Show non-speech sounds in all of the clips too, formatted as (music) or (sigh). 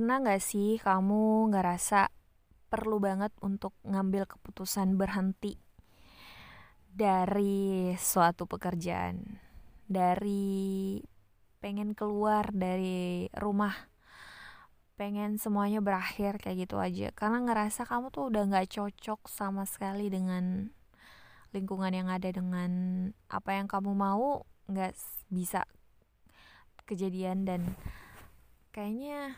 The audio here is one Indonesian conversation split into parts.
Pernah gak sih kamu ngerasa perlu banget untuk ngambil keputusan berhenti dari suatu pekerjaan, dari pengen keluar dari rumah, pengen semuanya berakhir kayak gitu aja, karena ngerasa kamu tuh udah gak cocok sama sekali dengan lingkungan yang ada dengan apa yang kamu mau nggak bisa kejadian. Dan kayaknya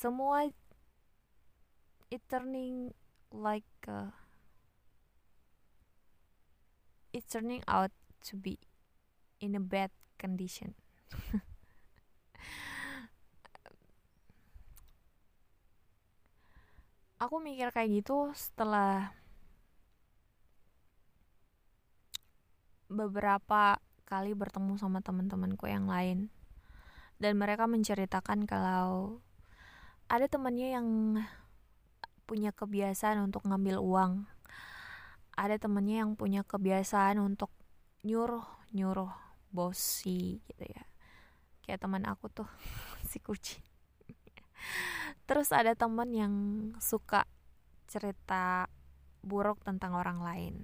semua it turning like a, it turning out to be in a bad condition. (laughs) Aku mikir kayak gitu setelah beberapa kali bertemu sama teman-temanku yang lain. Dan mereka menceritakan kalau ada temannya yang punya kebiasaan untuk ngambil uang. Ada temennya yang punya kebiasaan untuk nyuruh nyuruh bosi gitu ya. Kayak teman aku tuh (laughs) si kucing. Terus ada temen yang suka cerita buruk tentang orang lain.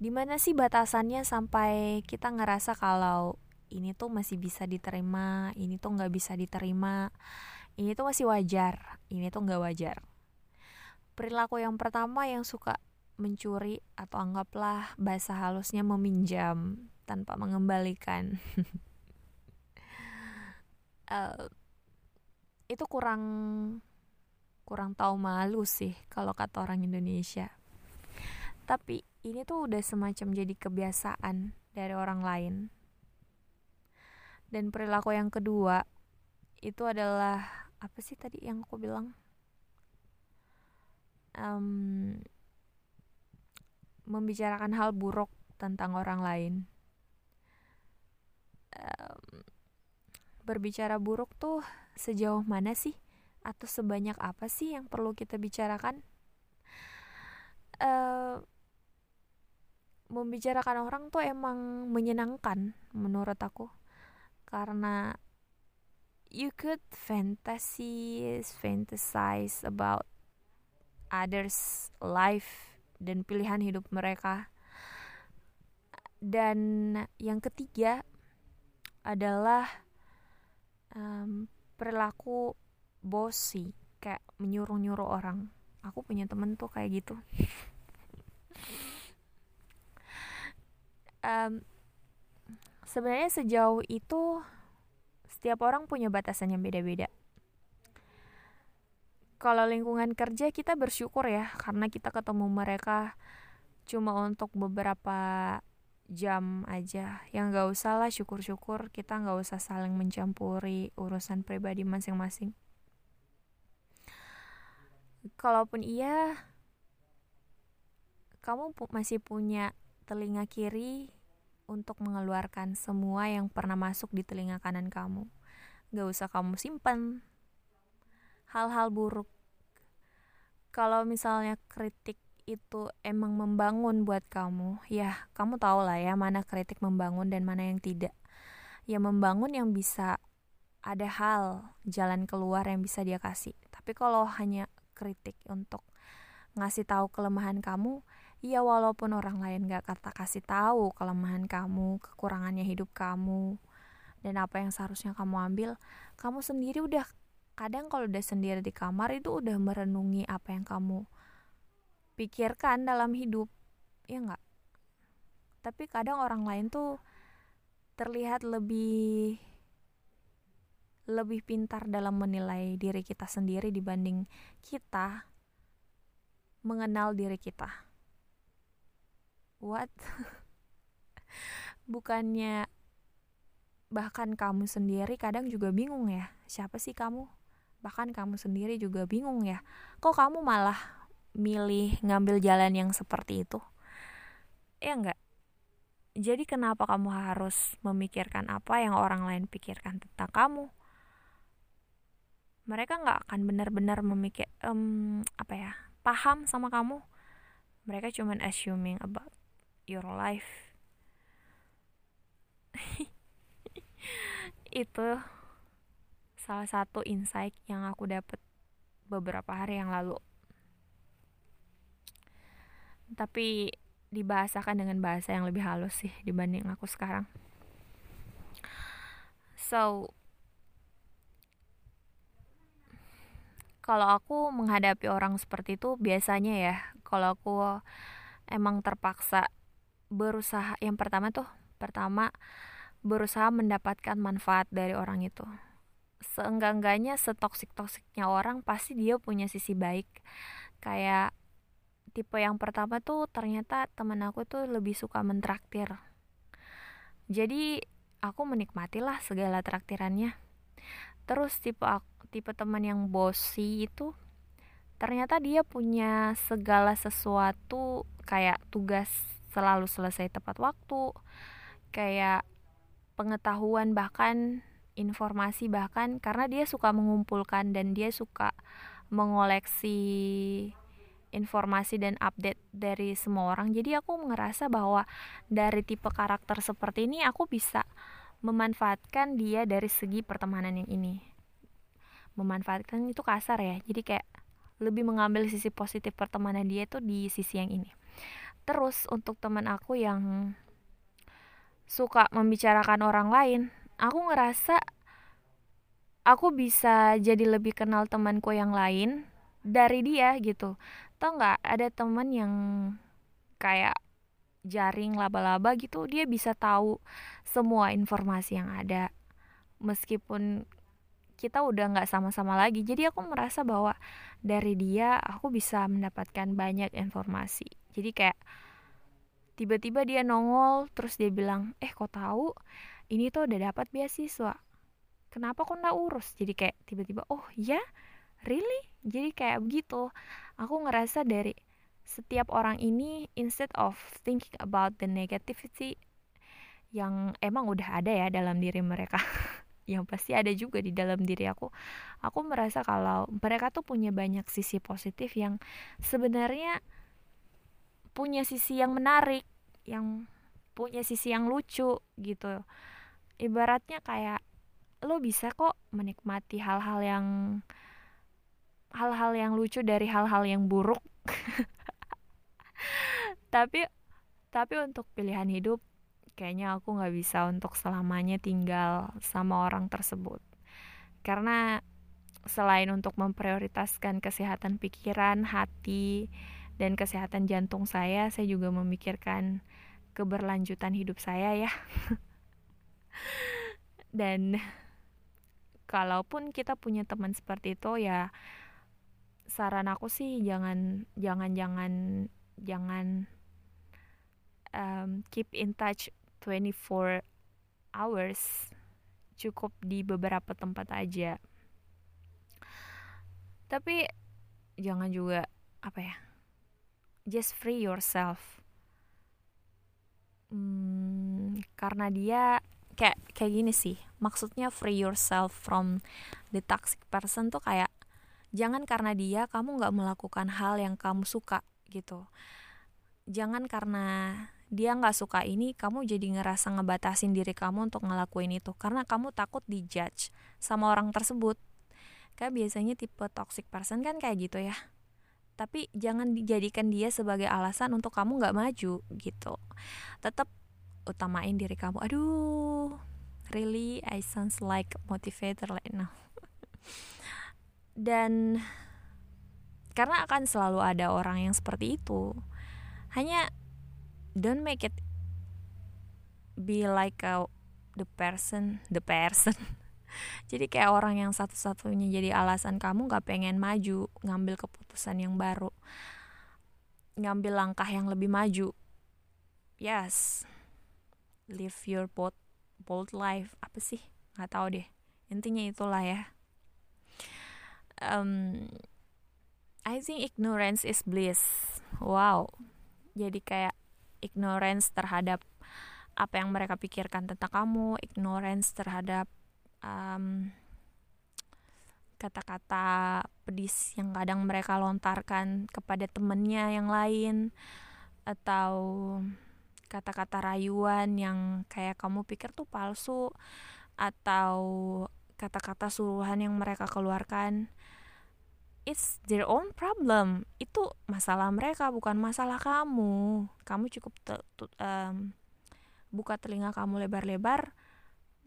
Di mana sih batasannya sampai kita ngerasa kalau ini tuh masih bisa diterima ini tuh nggak bisa diterima ini tuh masih wajar. Ini tuh nggak wajar. Perilaku yang pertama yang suka mencuri atau anggaplah bahasa halusnya meminjam tanpa mengembalikan. Uh, (laughs) itu kurang kurang tahu malu sih kalau kata orang Indonesia. Tapi ini tuh udah semacam jadi kebiasaan dari orang lain. Dan perilaku yang kedua itu adalah apa sih tadi yang aku bilang? Um, membicarakan hal buruk tentang orang lain. Um, berbicara buruk tuh sejauh mana sih? Atau sebanyak apa sih yang perlu kita bicarakan? Uh, membicarakan orang tuh emang menyenangkan menurut aku. Karena you could fantasize fantasize about others life dan pilihan hidup mereka. Dan yang ketiga adalah um, perilaku bosi kayak menyuruh-nyuruh orang. Aku punya temen tuh kayak gitu. Um, sebenarnya sejauh itu setiap orang punya batasan yang beda-beda. Kalau lingkungan kerja kita bersyukur ya karena kita ketemu mereka cuma untuk beberapa jam aja yang gak usah lah syukur-syukur kita gak usah saling mencampuri urusan pribadi masing-masing kalaupun iya kamu masih punya telinga kiri untuk mengeluarkan semua yang pernah masuk di telinga kanan kamu. Gak usah kamu simpan hal-hal buruk. Kalau misalnya kritik itu emang membangun buat kamu, ya kamu tahu lah ya mana kritik membangun dan mana yang tidak. Ya membangun yang bisa ada hal jalan keluar yang bisa dia kasih. Tapi kalau hanya kritik untuk ngasih tahu kelemahan kamu, ya walaupun orang lain gak kata kasih tahu kelemahan kamu kekurangannya hidup kamu dan apa yang seharusnya kamu ambil kamu sendiri udah kadang kalau udah sendiri di kamar itu udah merenungi apa yang kamu pikirkan dalam hidup ya nggak? Tapi kadang orang lain tuh terlihat lebih lebih pintar dalam menilai diri kita sendiri dibanding kita mengenal diri kita what? Bukannya bahkan kamu sendiri kadang juga bingung ya? Siapa sih kamu? Bahkan kamu sendiri juga bingung ya? Kok kamu malah milih ngambil jalan yang seperti itu? Ya enggak jadi kenapa kamu harus memikirkan apa yang orang lain pikirkan tentang kamu? Mereka nggak akan benar-benar memikir um, apa ya paham sama kamu. Mereka cuman assuming about your life. Itu salah satu insight yang aku dapat beberapa hari yang lalu. Tapi dibahasakan dengan bahasa yang lebih halus sih dibanding aku sekarang. So kalau aku menghadapi orang seperti itu biasanya ya kalau aku emang terpaksa berusaha yang pertama tuh pertama berusaha mendapatkan manfaat dari orang itu. Seenggak-enggaknya setoksik-toksiknya orang pasti dia punya sisi baik. Kayak tipe yang pertama tuh ternyata temen aku tuh lebih suka mentraktir. Jadi aku menikmatilah segala traktirannya. Terus tipe aku, tipe teman yang bosi itu ternyata dia punya segala sesuatu kayak tugas selalu selesai tepat waktu kayak pengetahuan bahkan informasi bahkan karena dia suka mengumpulkan dan dia suka mengoleksi informasi dan update dari semua orang. Jadi aku ngerasa bahwa dari tipe karakter seperti ini aku bisa memanfaatkan dia dari segi pertemanan yang ini. Memanfaatkan itu kasar ya jadi kayak lebih mengambil sisi positif pertemanan dia itu di sisi yang ini terus untuk teman aku yang suka membicarakan orang lain aku ngerasa aku bisa jadi lebih kenal temanku yang lain dari dia gitu. Tau nggak ada teman yang kayak jaring laba-laba gitu dia bisa tahu semua informasi yang ada. Meskipun kita udah nggak sama-sama lagi jadi aku merasa bahwa dari dia aku bisa mendapatkan banyak informasi jadi kayak tiba-tiba dia nongol terus dia bilang eh kok tahu? Ini tuh udah dapat beasiswa. Kenapa kok nggak urus? Jadi kayak tiba-tiba oh ya really? Jadi kayak begitu. Aku ngerasa dari setiap orang ini instead of thinking about the negativity yang emang udah ada ya dalam diri mereka (laughs) yang pasti ada juga di dalam diri aku aku merasa kalau mereka tuh punya banyak sisi positif yang sebenarnya punya sisi yang menarik yang punya sisi yang lucu gitu. Ibaratnya kayak lo bisa kok menikmati hal-hal yang hal-hal yang lucu dari hal-hal yang buruk. (laughs) Tapi tapi untuk pilihan hidup kayaknya aku nggak bisa untuk selamanya tinggal sama orang tersebut. Karena selain untuk memprioritaskan kesehatan pikiran hati dan kesehatan jantung saya saya juga memikirkan keberlanjutan hidup saya ya. (laughs) Dan kalaupun kita punya teman seperti itu ya saran aku sih jangan jangan jangan jangan um, keep in touch 24 hours. Cukup di beberapa tempat aja. Tapi jangan juga apa ya just free yourself. Hmm, karena dia kayak kayak gini sih. Maksudnya free yourself from the toxic person tuh kayak jangan karena dia kamu nggak melakukan hal yang kamu suka gitu. Jangan karena dia nggak suka ini kamu jadi ngerasa ngebatasin diri kamu untuk ngelakuin itu. Karena kamu takut dijudge sama orang tersebut. Kayak biasanya tipe toxic person kan kayak gitu ya tapi jangan dijadikan dia sebagai alasan untuk kamu nggak maju gitu. Tetap utamain diri kamu. Aduh really I sounds like motivator right now. (laughs) Dan karena akan selalu ada orang yang seperti itu hanya don't make it be like a, the person the person. (laughs) Jadi kayak orang yang satu-satunya jadi alasan kamu gak pengen maju ngambil keputusan yang baru. Ngambil langkah yang lebih maju. Yes. Live your bold bold life. Apa sih? Nggak tahu deh. Intinya itulah ya. Um, I think ignorance is bliss. Wow. Jadi kayak ignorance terhadap apa yang mereka pikirkan tentang kamu, ignorance terhadap um, kata-kata pedis yang kadang mereka lontarkan kepada temennya yang lain atau kata-kata rayuan yang kayak kamu pikir tuh palsu atau kata-kata suruhan yang mereka keluarkan. It's their own problem. Itu masalah mereka bukan masalah kamu. Kamu cukup te- te- um, buka telinga kamu lebar-lebar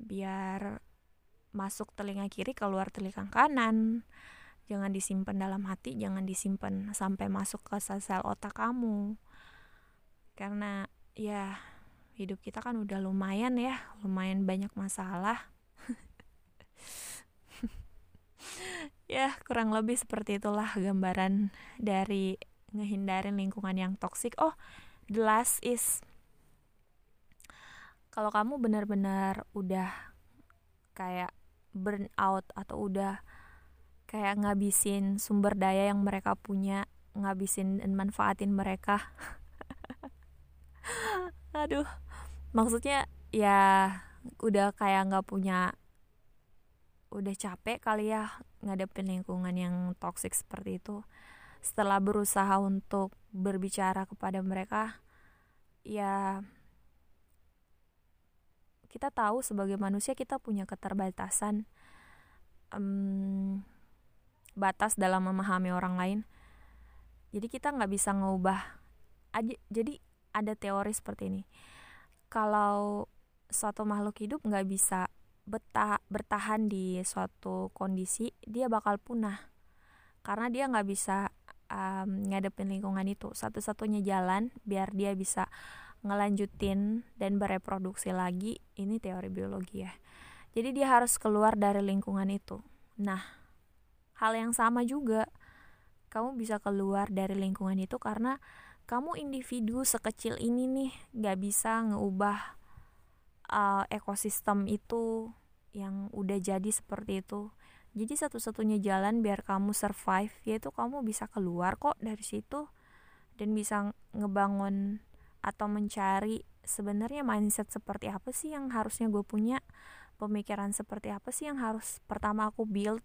biar masuk telinga kiri keluar telinga kanan. Jangan disimpan dalam hati jangan disimpan sampai masuk ke sel-sel otak kamu. Karena ya hidup kita kan udah lumayan ya lumayan banyak masalah. (laughs) Ya kurang lebih seperti itulah gambaran dari ngehindarin lingkungan yang toksik. Oh the last is kalau kamu benar-benar udah kayak burn out atau udah kayak ngabisin sumber daya yang mereka punya ngabisin dan manfaatin mereka. (laughs) Aduh maksudnya ya udah kayak nggak punya udah capek kali ya ngadepin lingkungan yang toksik seperti itu. Setelah berusaha untuk berbicara kepada mereka ya kita tahu sebagai manusia kita punya keterbatasan um, batas dalam memahami orang lain. Jadi kita nggak bisa ngubah aja jadi ada teori seperti ini. Kalau suatu makhluk hidup nggak bisa betah bertahan di suatu kondisi dia bakal punah. Karena dia nggak bisa um, ngadepin lingkungan itu. Satu-satunya jalan biar dia bisa ngelanjutin dan bereproduksi lagi ini teori biologi ya. Jadi dia harus keluar dari lingkungan itu. Nah hal yang sama juga. Kamu bisa keluar dari lingkungan itu karena kamu individu sekecil ini nih nggak bisa ngeubah uh, ekosistem itu yang udah jadi seperti itu. Jadi satu-satunya jalan biar kamu survive yaitu kamu bisa keluar kok dari situ dan bisa ngebangun atau mencari sebenarnya mindset seperti apa sih yang harusnya gue punya? Pemikiran seperti apa sih yang harus pertama aku build?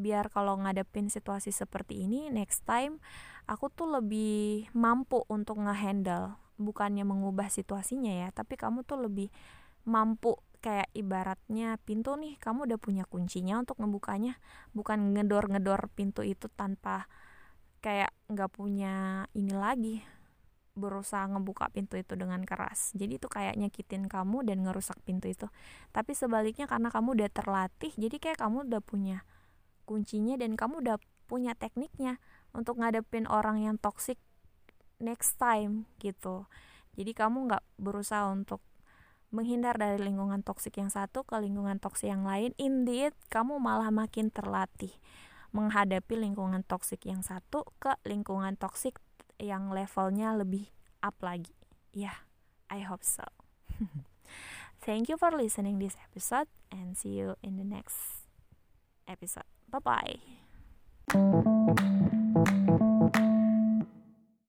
Biar kalau ngadepin situasi seperti ini next time aku tuh lebih mampu untuk ngehandle. Bukannya mengubah situasinya ya tapi kamu tuh lebih mampu. Kayak ibaratnya pintu nih kamu udah punya kuncinya untuk ngebukanya. Bukan ngedor-ngedor pintu itu tanpa kayak nggak punya ini lagi berusaha ngebuka pintu itu dengan keras. Jadi itu kayak nyakitin kamu dan ngerusak pintu itu. Tapi sebaliknya karena kamu udah terlatih jadi kayak kamu udah punya kuncinya dan kamu udah punya tekniknya untuk ngadepin orang yang toxic next time gitu. Jadi kamu nggak berusaha untuk menghindar dari lingkungan toksik yang satu ke lingkungan toksik yang lain, indeed kamu malah makin terlatih menghadapi lingkungan toksik yang satu ke lingkungan toksik yang levelnya lebih up lagi. Ya, yeah, I hope so. (laughs) Thank you for listening this episode and see you in the next episode. Bye bye.